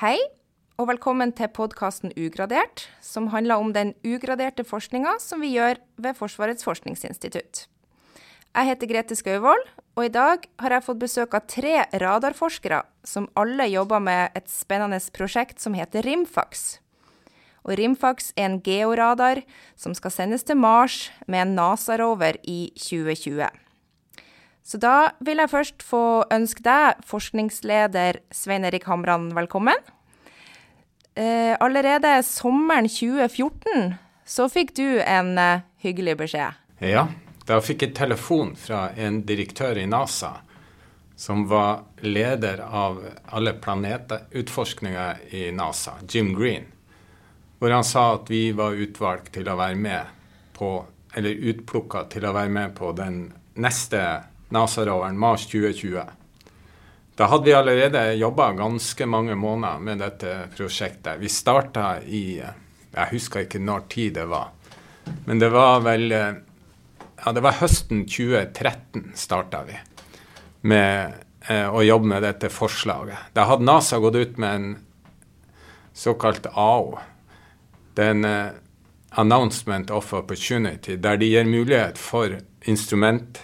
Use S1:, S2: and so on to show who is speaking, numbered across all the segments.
S1: Hei, og velkommen til podkasten Ugradert, som handler om den ugraderte forskninga som vi gjør ved Forsvarets forskningsinstitutt. Jeg heter Grete Skauvold, og i dag har jeg fått besøk av tre radarforskere som alle jobber med et spennende prosjekt som heter Rimfax. Og Rimfax er en georadar som skal sendes til Mars med en NASA-rover i 2020. Så da vil jeg først få ønske deg, forskningsleder Svein Erik Hamran, velkommen. Eh, allerede sommeren 2014 så fikk du en eh, hyggelig beskjed.
S2: Ja, da fikk jeg telefon fra en direktør i NASA som var leder av alle planetutforskninger i NASA, Jim Green, hvor han sa at vi var utvalgt til å være med på, eller utplukka til å være med på den neste NASA-roveren, Mars 2020. Da hadde vi allerede jobba ganske mange måneder med dette prosjektet. Vi starta i Jeg husker ikke når tid det var, men det var vel Ja, det var høsten 2013 starta vi med eh, å jobbe med dette forslaget. Da hadde NASA gått ut med en såkalt AO. Er eh, Announcement of Opportunity, der de gir mulighet for instrument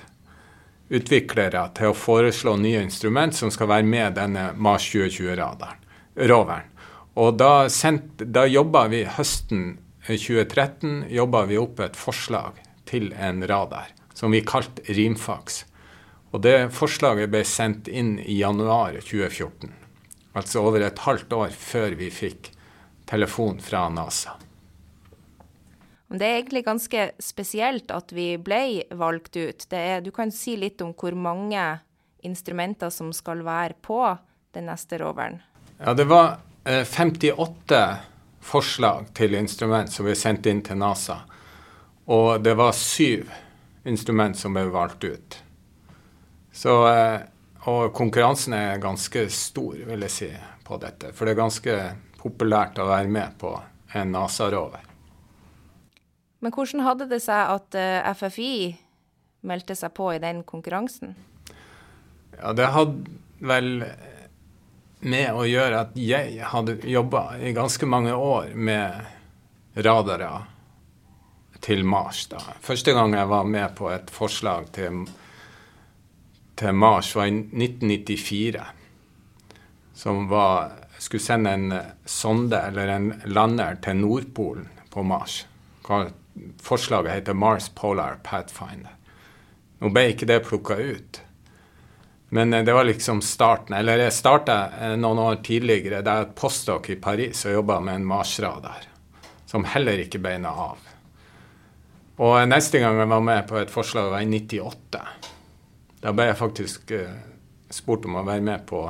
S2: utviklere til å foreslå nye instrument som skal være med denne Mars 2020-roveren. Og da, sendt, da jobba vi høsten 2013 jobba vi opp et forslag til en radar som vi kalte Rimfax. Og det forslaget ble sendt inn i januar 2014. Altså over et halvt år før vi fikk telefon fra NASA.
S1: Det er egentlig ganske spesielt at vi ble valgt ut. Er, du kan si litt om hvor mange instrumenter som skal være på den neste roveren?
S2: Ja, det var eh, 58 forslag til instrument som vi sendte inn til NASA. Og det var syv instrument som ble valgt ut. Så, eh, og konkurransen er ganske stor, vil jeg si, på dette. For det er ganske populært å være med på en NASA-rover.
S1: Men hvordan hadde det seg at eh, FFI meldte seg på i den konkurransen?
S2: Ja, det hadde vel med å gjøre at jeg hadde jobba i ganske mange år med radarer til Mars. da. Første gang jeg var med på et forslag til, til Mars, var i 1994. Som var Skulle sende en sonde, eller en lander, til Nordpolen på Mars forslaget heter Mars Polar Pathfinder. Nå ble ikke det plukka ut. Men eh, det var liksom starten. Eller jeg starta eh, noen år tidligere Det er et postdok i Paris og jobba med en Mars-radar, som heller ikke beina av. Og eh, neste gang jeg var med på et forslag, var i 98. Da ble jeg faktisk spurt om å være med på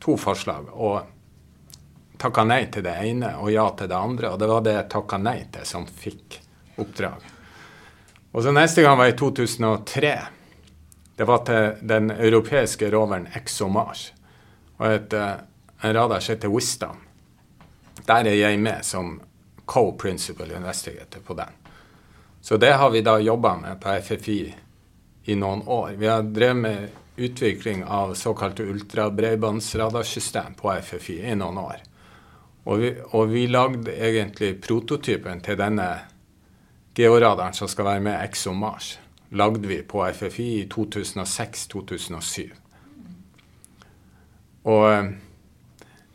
S2: to forslag. Og takka nei til det ene og ja til det andre. Og det var det jeg takka nei til, som fikk oppdrag. Og så Neste gang var i 2003. Det var til den europeiske roveren ExoMars og et, en radar som heter Wisdom. Der er jeg med som co-principal investigator på den. Så det har vi da jobba med på FFI i noen år. Vi har drevet med utvikling av såkalte ultrabredbåndsradarsystem på FFI i noen år. Og vi, og vi lagde egentlig prototypen til denne Georadaren som skal være med ExoMars, lagde vi på FFI i 2006-2007. Og eh,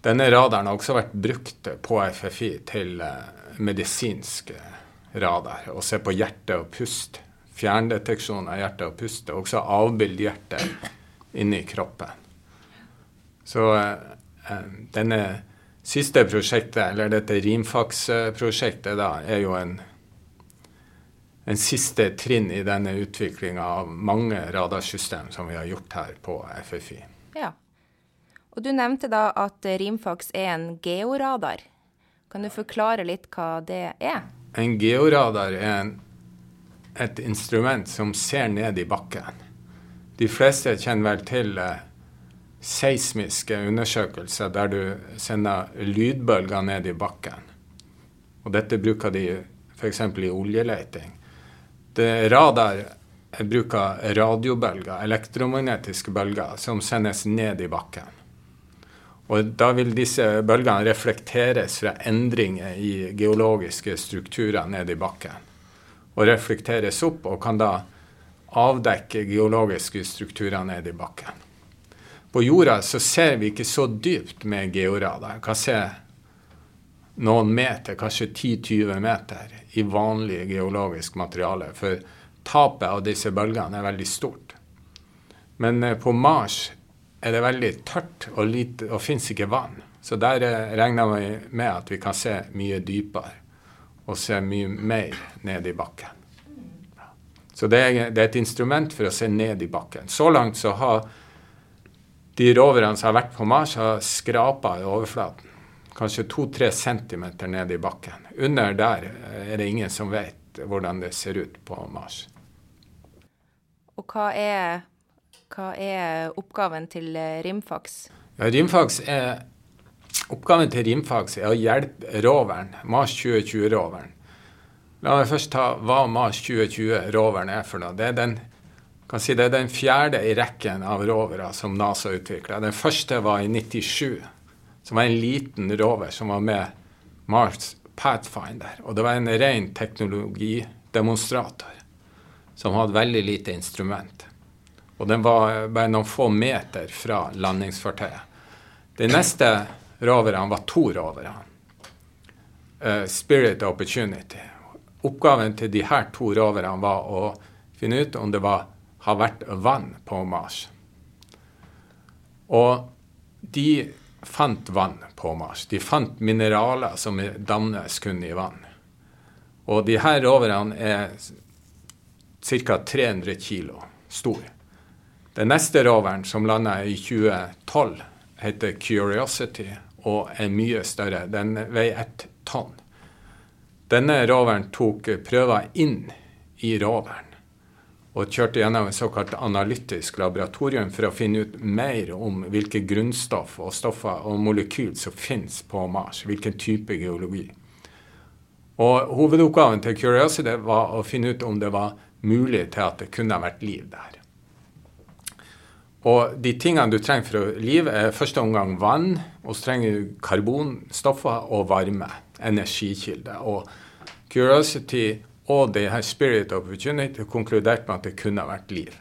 S2: denne radaren har også vært brukt på FFI til eh, medisinsk eh, radar. Å se på hjerte og pust. Fjerndeteksjon av hjerte og pust. Og også avbilde hjertet inni kroppen. Så denne siste prosjektet, eller dette Rimfax-prosjektet, er jo en en siste trinn i denne utviklinga av mange radarsystem som vi har gjort her på FFI.
S1: Ja. Og Du nevnte da at Rimfax er en georadar. Kan du forklare litt hva det er?
S2: En georadar er en, et instrument som ser ned i bakken. De fleste kjenner vel til eh, seismiske undersøkelser der du sender lydbølger ned i bakken. Og dette bruker de f.eks. i oljeleiting. Det radar bruker radiobølger, elektromagnetiske bølger, som sendes ned i bakken. Og da vil disse bølgene reflekteres fra endringer i geologiske strukturer ned i bakken. Og reflekteres opp og kan da avdekke geologiske strukturer ned i bakken. På jorda så ser vi ikke så dypt med georadar. Kan se noen meter, kanskje 10-20 meter, i vanlig geologisk materiale. For tapet av disse bølgene er veldig stort. Men eh, på Mars er det veldig tørt og, lite, og fins ikke vann. Så der eh, regner vi med at vi kan se mye dypere og se mye mer ned i bakken. Så det er, det er et instrument for å se ned i bakken. Så langt så har de roverne som har vært på Mars, har skrapa i overflaten. Kanskje to-tre centimeter ned i bakken. Under der eh, er det ingen som vet hvordan det ser ut på Mars.
S1: Og hva er hva er oppgaven til eh, Rimfax?
S2: Ja, Rimfax er, oppgaven til Rimfax er å hjelpe roveren, Mars 2020-roveren. La meg først ta hva Mars 2020-roveren er for noe. Det er, den, si det er den fjerde i rekken av rovere som NASA utvikla. Den første var i 97, som var en liten rover som var med Mars Pathfinder. Og det var en ren teknologidemonstrator som hadde veldig lite instrument. Og den var bare noen få meter fra landingsfartøyet. De neste roverne var to rovere. Uh, Spirit Opportunity. Oppgaven til de her to roverne var å finne ut om det var, har vært vann på Mars. Og de fant vann på Mars. De fant mineraler som dannes kun i vann. Og de her roverne er ca. 300 kilo store. Den neste roveren, som landa i 2012, heter Curiosity og er mye større. Den veier ett tonn. Denne roveren tok prøver inn i roveren og kjørte gjennom et såkalt analytisk laboratorium for å finne ut mer om hvilke grunnstoff og stoffer og molekyl som finnes på Mars. Hvilken type geologi. Og Hovedoppgaven til Curiosity var å finne ut om det var mulig til at det kunne ha vært liv der. Og de tingene du trenger for å live, er første omgang vann, og så trenger du karbonstoffer og varme. Energikilde. Og Curiosity og det her Spirit Opportunity konkluderte med at det kunne vært liv.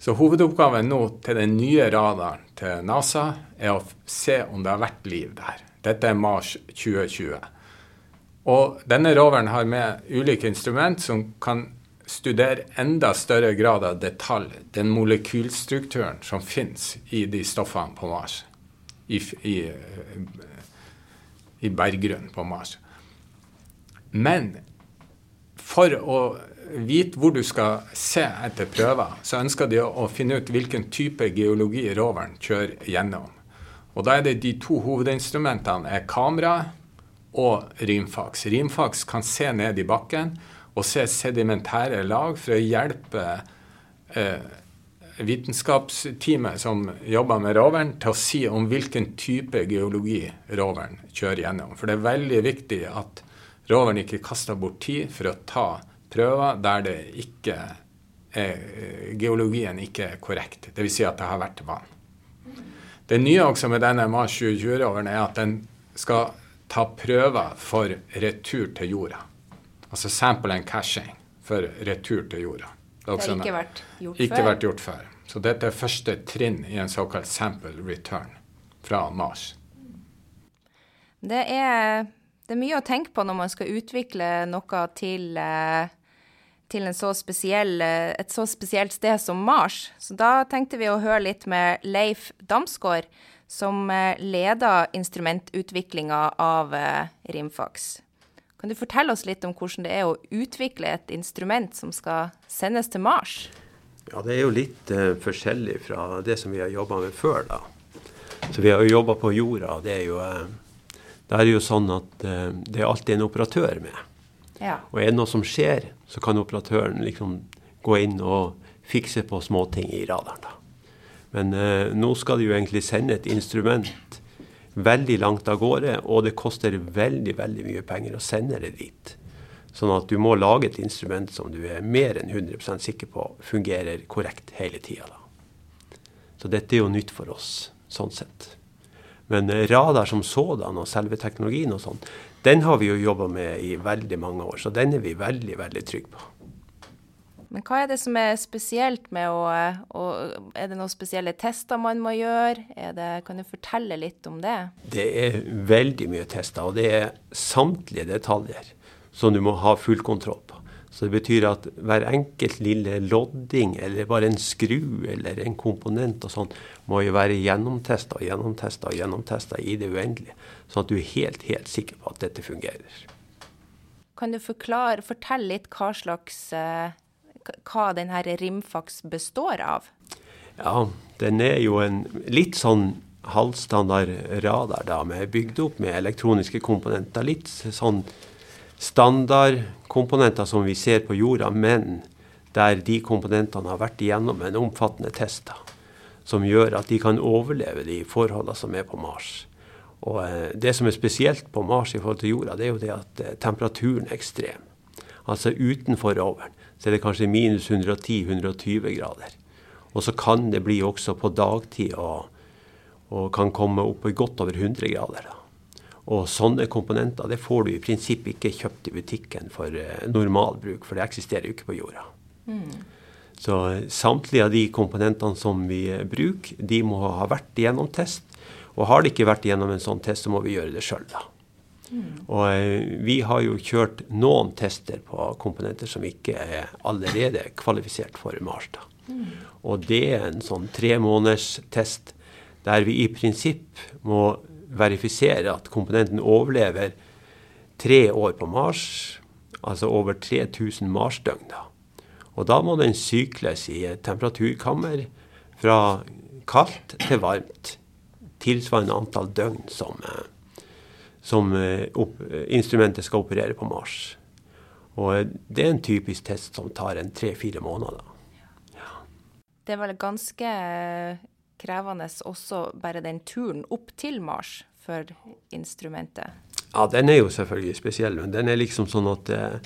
S2: Så hovedoppgaven nå til den nye radaren til NASA er å se om det har vært liv der. Dette er Mars 2020. Og denne roveren har med ulike instrument som kan studere enda større grad av detalj den molekylstrukturen som finnes i de stoffene på Mars. I, i, i berggrunnen på Mars. Men for å vite hvor du skal se etter prøver, så ønsker de å finne ut hvilken type geologi roveren kjører gjennom. Og da er det de to hovedinstrumentene er kamera og rimfaks. Rimfaks kan se ned i bakken og se sedimentære lag for å hjelpe eh, vitenskapsteamet som jobber med roveren, til å si om hvilken type geologi roveren kjører gjennom. For det er veldig viktig at roveren ikke kaster bort tid for å ta prøver der det ikke er, geologien ikke er korrekt. Dvs. Si at det har vært vann. Det nye også med denne Mars 2020-roveren er at den skal ta prøver for retur til jorda. Altså sample and cashing for retur til jorda.
S1: Det, det har ikke vært gjort
S2: ikke
S1: før?
S2: vært gjort før. Så dette er første trinn i en såkalt sample return fra Mars.
S1: Det er, det er mye å tenke på når man skal utvikle noe til, eh, til så spesiell, eh, et så spesielt sted som Mars. Så da tenkte vi å høre litt med Leif Damsgaard, som eh, leder instrumentutviklinga av Rimfax. Kan du fortelle oss litt om hvordan det er å utvikle et instrument som skal sendes til Mars?
S3: Ja, Det er jo litt uh, forskjellig fra det som vi har jobba med før. da. Så Vi har jo jobba på jorda. Det er jo, uh, det er jo sånn at eh, det er alltid en operatør med.
S1: Ja.
S3: Og er det noe som skjer, så kan operatøren liksom gå inn og fikse på småting i radaren. da. Men nå skal de jo egentlig sende et instrument veldig langt av gårde, og det koster veldig veldig mye penger å sende det dit. Sånn at du må lage et instrument som du er mer enn 100% sikker på fungerer korrekt hele tida. Så dette er jo nytt for oss, sånn sett. Men radar som sådan og selve teknologien og sånn, den har vi jo jobba med i veldig mange år. Så den er vi veldig, veldig trygge på.
S1: Men hva er det som er spesielt med å, å Er det noen spesielle tester man må gjøre? Det, kan du fortelle litt om det?
S3: Det er veldig mye tester, og det er samtlige detaljer som du må ha full kontroll på. Så det betyr at hver enkelt lille lodding eller bare en skru eller en komponent og sånn, må jo være gjennomtesta og gjennomtesta og gjennomtesta i det uendelige. Sånn at du er helt, helt sikker på at dette fungerer.
S1: Kan du forklare, fortelle litt hva slags eh, hva denne Rimfax består av?
S3: Ja, den er jo en litt sånn halvstandard radar da, med bygd opp med elektroniske komponenter. Litt sånn standardkomponenter som vi ser på jorda, men der de komponentene har vært igjennom en omfattende test. da, Som gjør at de kan overleve de forholdene som er på Mars. Og eh, Det som er spesielt på Mars i forhold til jorda, det er jo det at eh, temperaturen er ekstrem. Altså utenfor roveren så er det kanskje minus 110-120 grader. Og så kan det bli også på dagtid og, og kan komme opp i godt over 100 grader. Da. Og sånne komponenter det får du i prinsippet ikke kjøpt i butikken for uh, normal bruk, for det eksisterer jo ikke på jorda. Mm. Så uh, samtlige av de komponentene som vi uh, bruker, de må ha vært igjennom test. Og har de ikke vært igjennom en sånn test, så må vi gjøre det sjøl, da. Og eh, vi har jo kjørt noen tester på komponenter som ikke er allerede kvalifisert for Mars. Mm. Og det er en sånn tre måneders test der vi i prinsipp må verifisere at komponenten overlever tre år på Mars, altså over 3000 Mars-døgn. da. Og da må den sykles i temperaturkammer fra kaldt til varmt, tilsvarende antall døgn som eh, som eh, opp, instrumentet skal operere på Mars. Og eh, det er en typisk test som tar en tre-fire måneder. Ja.
S1: Det vel ganske krevende også bare den turen opp til Mars for instrumentet?
S3: Ja, den er jo selvfølgelig spesiell. Men den er liksom sånn at eh,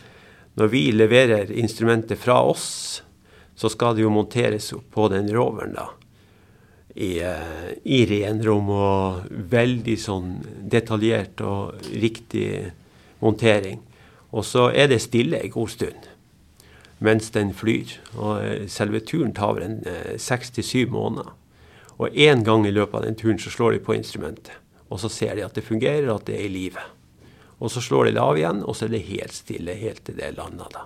S3: når vi leverer instrumentet fra oss, så skal det jo monteres på den roveren, da i, eh, i renrom og veldig sånn detaljert og riktig montering. Og så er det stille en god stund mens den flyr. Og eh, selve turen tar en eh, seks til syv måneder. Og én gang i løpet av den turen så slår de på instrumentet. Og så ser de at det fungerer, og at det er i live. Og så slår de det av igjen, og så er det helt stille helt til det lander. da.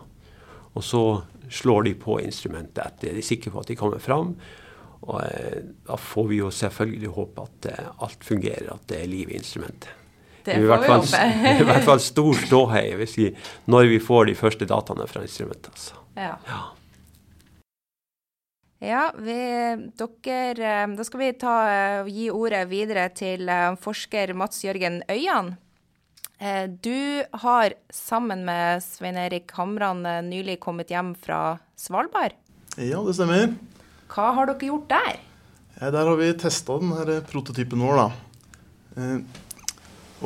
S3: Og så slår de på instrumentet etter de er sikre på at de kommer fram. Og eh, da får vi jo selvfølgelig håpe at eh, alt fungerer, at det er liv i instrumentet.
S1: Det får vi håpe.
S3: Det er i hvert fall stor ståhei når vi får de første dataene fra instrumentet. Altså.
S1: Ja. ja. Ja, vi, dere, eh, da skal vi ta, gi ordet videre til forsker Mats Jørgen Øyan. Du har sammen med Svein Erik Hamran nylig kommet hjem fra Svalbard?
S4: Ja, det stemmer.
S1: Hva har dere gjort der?
S4: Ja, der har vi testa denne prototypen vår. da. Eh,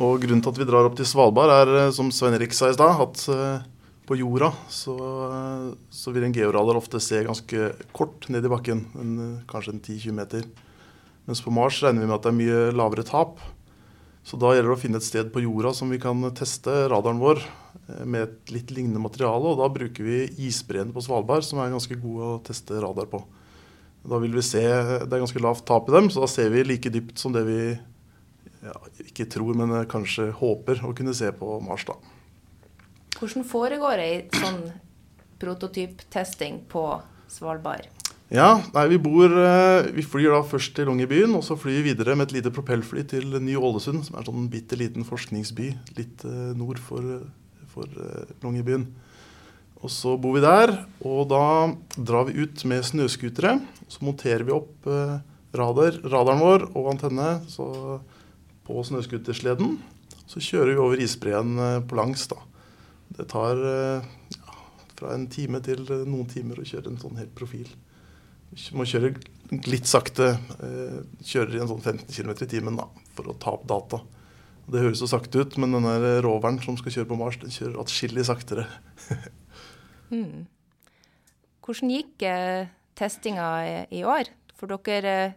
S4: og Grunnen til at vi drar opp til Svalbard, er eh, som Svein Erik sa i stad, at eh, på jorda så, så, vil en georadar ofte se ganske kort ned i bakken, en, kanskje en 10-20 meter. Mens på Mars regner vi med at det er mye lavere tap. Så da gjelder det å finne et sted på jorda som vi kan teste radaren vår med et litt lignende materiale. Og da bruker vi isbreene på Svalbard, som er ganske gode å teste radar på. Da vil vi se Det er ganske lavt tap i dem, så da ser vi like dypt som det vi ja, ikke tror, men kanskje håper å kunne se på Mars. da.
S1: Hvordan foregår ei sånn prototyptesting på Svalbard?
S4: Ja, nei, Vi bor, eh, vi flyr da først til Longyearbyen, og så flyr vi videre med et lite propellfly til Ny-Ålesund, som er en sånn bitte liten forskningsby litt eh, nord for, for eh, Longyearbyen. Og så bor vi der, og da drar vi ut med snøscootere. Så monterer vi opp radar, radaren vår og antenne på snøscootersleden. Så kjører vi over isbreen på langs. da. Det tar eh, ja, fra en time til noen timer å kjøre en sånn helt profil. Må kjøre litt sakte. Kjører i en sånn 15 km i timen da, for å ta opp data. Det høres så sakte ut, men denne roveren som skal kjøre på Mars, den kjører atskillig saktere.
S1: Mm. Hvordan gikk eh, testinga i, år? For dere eh,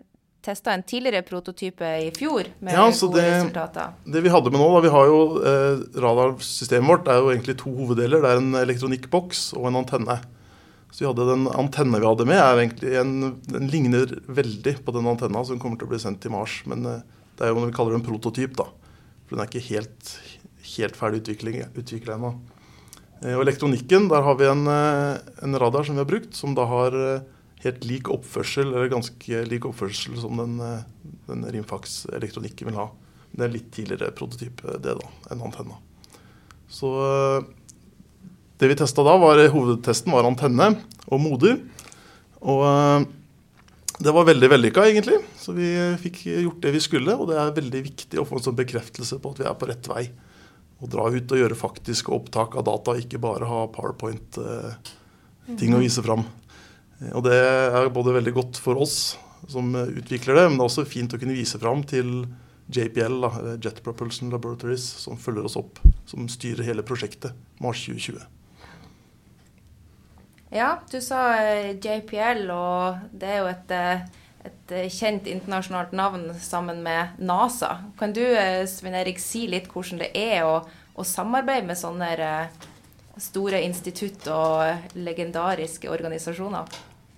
S1: testa en tidligere prototype i fjor med
S4: Ja,
S1: gode
S4: det-
S1: resultater.
S4: Det vi hadde med nå, da, vi har jo eh, Radarsystemet vårt er jo egentlig to hoveddeler. Det er en elektronikkboks og en antenne. Så vi hadde Den antenne vi hadde med, er egentlig en, den ligner veldig på den antenna som kommer til å bli sendt til Mars. Men eh, det er jo når vi kaller det en prototyp, da. For den er ikke helt, helt ferdig utvikla ennå. Eh, og elektronikken, der har vi en, eh, en radar som vi har brukt, som da har eh, helt lik oppførsel, eller ganske lik oppførsel som den, eh, den Rimfax-elektronikken vil ha. Det er litt tidligere prototype, det da, enn antenna. Så eh, det vi testa da, var hovedtesten var antenne og moder. Og eh, det var veldig vellykka, egentlig. Så vi fikk gjort det vi skulle. Og det er veldig viktig å få en sånn bekreftelse på at vi er på rett vei. Å dra ut og gjøre faktiske opptak av data, ikke bare ha PowerPoint-ting å vise fram. Og det er både veldig godt for oss som utvikler det, men det er også fint å kunne vise fram til JPL, da, Jet Propulsion Laboratories, som følger oss opp, som styrer hele prosjektet Mars 2020.
S1: Ja, du sa eh, JPL, og det er jo et, eh, et eh, kjent internasjonalt navn sammen med NASA. Kan du, Svein Erik, si litt hvordan det er å, å samarbeide med sånne store institutt og eh, legendariske organisasjoner?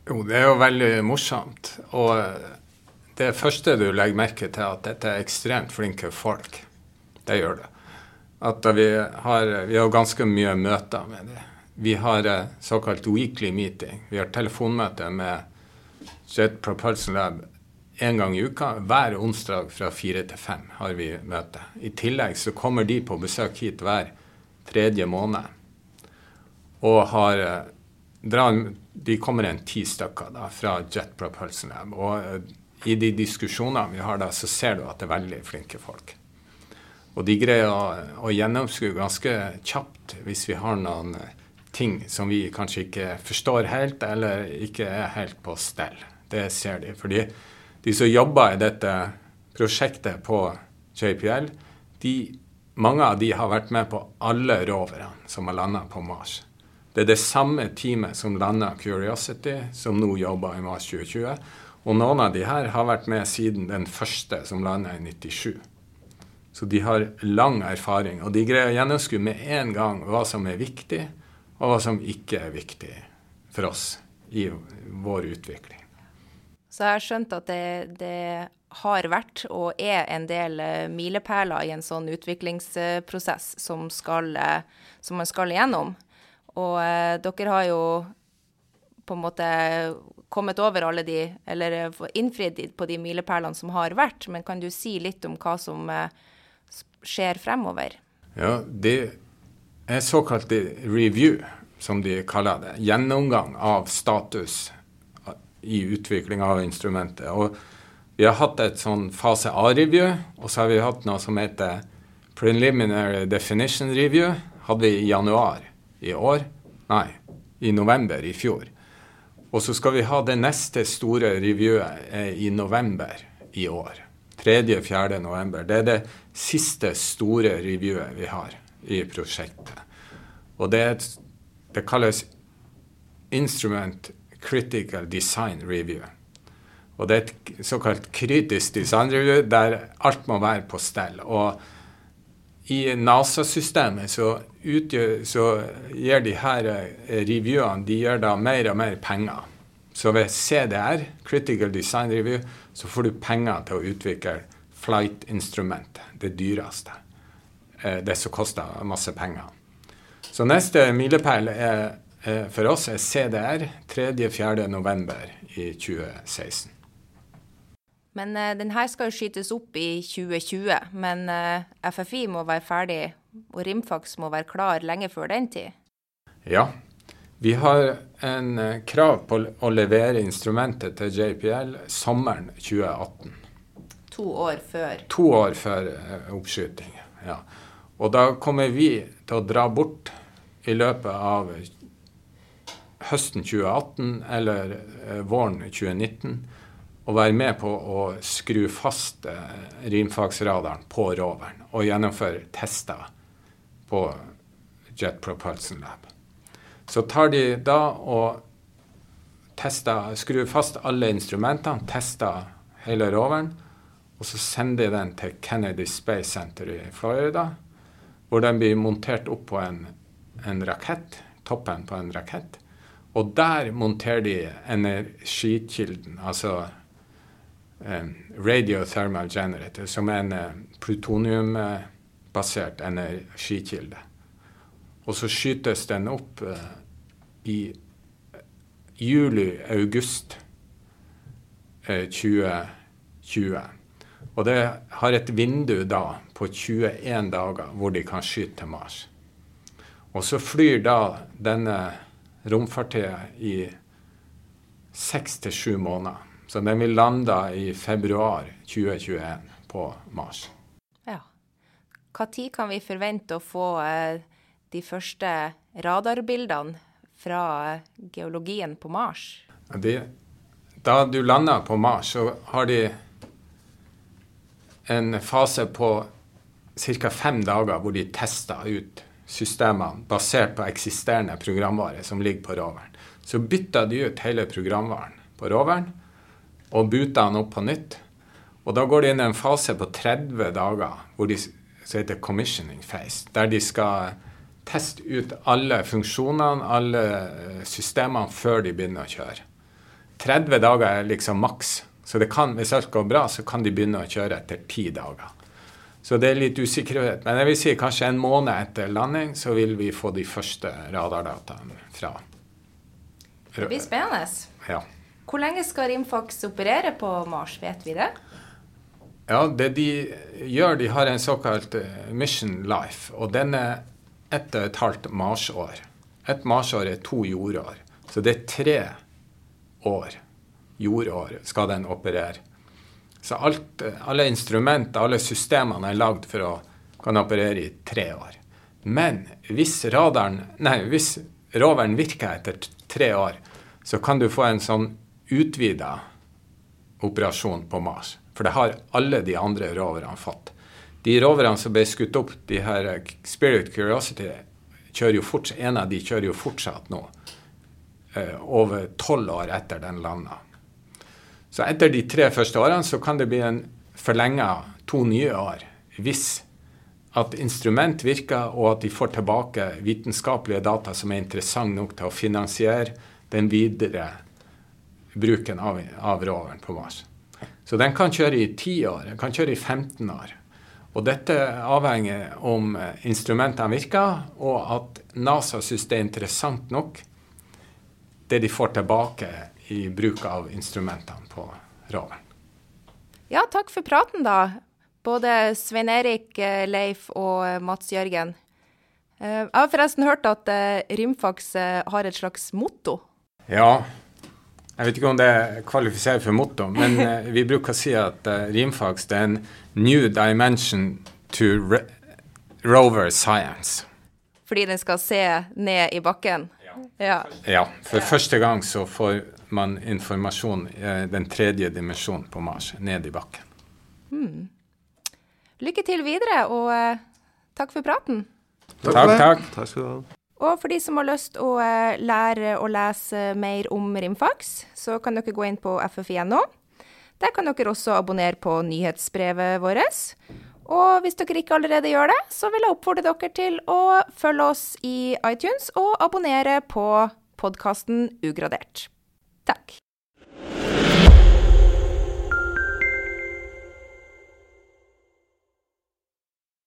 S2: Jo, det er jo veldig morsomt. Og det første du legger merke til, at dette er ekstremt flinke folk. Det gjør det. At vi har, vi har ganske mye møter med dem. Vi har eh, såkalt weekly meeting. Vi har telefonmøte med Jet Propulsion Lab en gang i uka. Hver onsdag fra fire til fem har vi møte. I tillegg så kommer de på besøk hit hver tredje måned. Og har eh, De kommer en ti stykker da, fra Jet Propulsion Lab. Og eh, i de diskusjonene vi har da, så ser du at det er veldig flinke folk. Og de greier å, å gjennomskue ganske kjapt hvis vi har noen eh, ting som vi kanskje ikke forstår helt, eller ikke er helt på stell. Det ser de. Fordi de som jobber i dette prosjektet på JPL, de, mange av de har vært med på alle roverne som har landa på Mars. Det er det samme teamet som landa Curiosity, som nå jobber i Mars 2020. Og noen av de her har vært med siden den første som landa i 97. Så de har lang erfaring, og de greier å gjennomskue med en gang hva som er viktig, og hva som ikke er viktig for oss i vår utvikling.
S1: Så jeg har skjønt at det, det har vært og er en del eh, milepæler i en sånn utviklingsprosess som, skal, eh, som man skal igjennom. Og eh, dere har jo på en måte kommet over alle de, eller eh, innfridd på de milepælene som har vært. Men kan du si litt om hva som eh, skjer fremover?
S2: Ja, det er såkalt review, som de kaller det. Gjennomgang av status i utvikling av instrumentet. Og vi har hatt et sånn fase A-review, og så har vi hatt noe som heter preliminary definition review. Hadde vi i januar i år. Nei, i november i fjor. Og så skal vi ha det neste store reviewet eh, i november i år. 3.-4. november. Det er det siste store reviewet vi har i prosjektet. Og det, et, det kalles Instrument Critical Design Review. Og det er et såkalt kritisk design review der alt må være på stell. Og i NASA-systemet så, så gir de her revyene reviewene de gir da mer og mer penger. Så ved CDR, Critical Design Review, så får du penger til å utvikle flight-instrumentet, det dyreste. Eh, Det som koster masse penger. Så neste milepæl eh, for oss er CDR 3.-4. november i 2016.
S1: Men uh, den her skal jo skytes opp i 2020, men uh, FFI må være ferdig, og Rimfax må være klar lenge før den tid.
S2: Ja. Vi har en uh, krav på å levere instrumentet til JPL sommeren 2018.
S1: To år før.
S2: To år før eh, oppskyting. Ja. Og da kommer vi til å dra bort i løpet av høsten 2018 eller eh, våren 2019 og være med på å skru fast eh, rimfagsradaren på roveren og gjennomføre tester på Jet Propulsion Lab. Så tar de da og tester, skrur fast alle instrumentene, tester hele roveren. Og så sender de den til Kennedy Space Center i Florida, hvor den blir montert opp på en, en rakett, toppen på en rakett. Og der monterer de energikilden, altså radiothermal generator, som er en eh, plutoniumbasert energikilde. Og så skytes den opp eh, i juli-august eh, 2020. Og det har et vindu da på 21 dager hvor de kan skyte til Mars. Og så flyr da denne romfartøyet i seks til sju måneder. Så den vil lande i februar 2021 på Mars.
S1: Ja. Når kan vi forvente å få eh, de første radarbildene fra eh, geologien på Mars?
S2: De, da du lander på Mars, så har de en fase på ca. fem dager hvor de tester ut systemene basert på eksisterende programvare som ligger på roveren. Så bytter de ut hele programvaren på roveren og buter den opp på nytt. Og da går de inn i en fase på 30 dager hvor de, som heter commissioning phase, der de skal teste ut alle funksjonene, alle eh, systemene, før de begynner å kjøre. 30 dager er liksom maks. Så det kan, hvis alt går bra, så kan de begynne å kjøre etter ti dager. Så det er litt usikkerhet. Men jeg vil si kanskje en måned etter landing så vil vi få de første radardataene fra.
S1: Det blir spennende.
S2: Ja.
S1: Hvor lenge skal Rimfax operere på Mars, vet vi det?
S2: Ja, det de gjør, de har en såkalt eh, Mission Life, og den er ett og et halvt marsår. Et marsår er to jordår. Så det er tre år jordår skal den operere. Så alt, alle instrumenter, alle systemene er lagd for å kan operere i tre år. Men hvis radaren, nei, hvis roveren virker etter tre år, så kan du få en sånn utvida operasjon på Mars. For det har alle de andre roverne fått. De roverne som ble skutt opp, de her Spirit Curiosity, kjører jo fortsatt, en av de kjører jo fortsatt nå. Eh, over tolv år etter den landa. Så etter de tre første årene så kan det bli en forlenga to nye år hvis at instrument virker, og at de får tilbake vitenskapelige data som er interessant nok til å finansiere den videre bruken av, av roveren på Mars. Så den kan kjøre i 10 år, den kan kjøre i 15 år. Og dette avhenger om instrumentene virker, og at NASA syns det er interessant nok, det de får tilbake i bruk av instrumentene på roveren.
S1: Ja, takk for praten, da. Både Svein Erik, eh, Leif og eh, Mats Jørgen. Eh, jeg har forresten hørt at Rimfax har et slags motto.
S2: Ja, jeg vet ikke om det kvalifiserer for motto, men vi bruker å si at Rimfax er en new dimension to rover science.
S1: Fordi den skal se ned i bakken?
S2: Ja. ja. For første gang så får man informasjon i den tredje dimensjonen på Mars, ned i bakken.
S1: Hmm. Lykke til videre, og uh, takk for praten.
S2: Takk, takk. takk.
S3: takk skal du ha.
S1: Og for de som har lyst å uh, lære å lese mer om Rimfax, så kan dere gå inn på ffi.no. Der kan dere også abonnere på nyhetsbrevet vårt. Og hvis dere ikke allerede gjør det, så vil jeg oppfordre dere til å følge oss i iTunes og abonnere på podkasten Ugradert. Takk.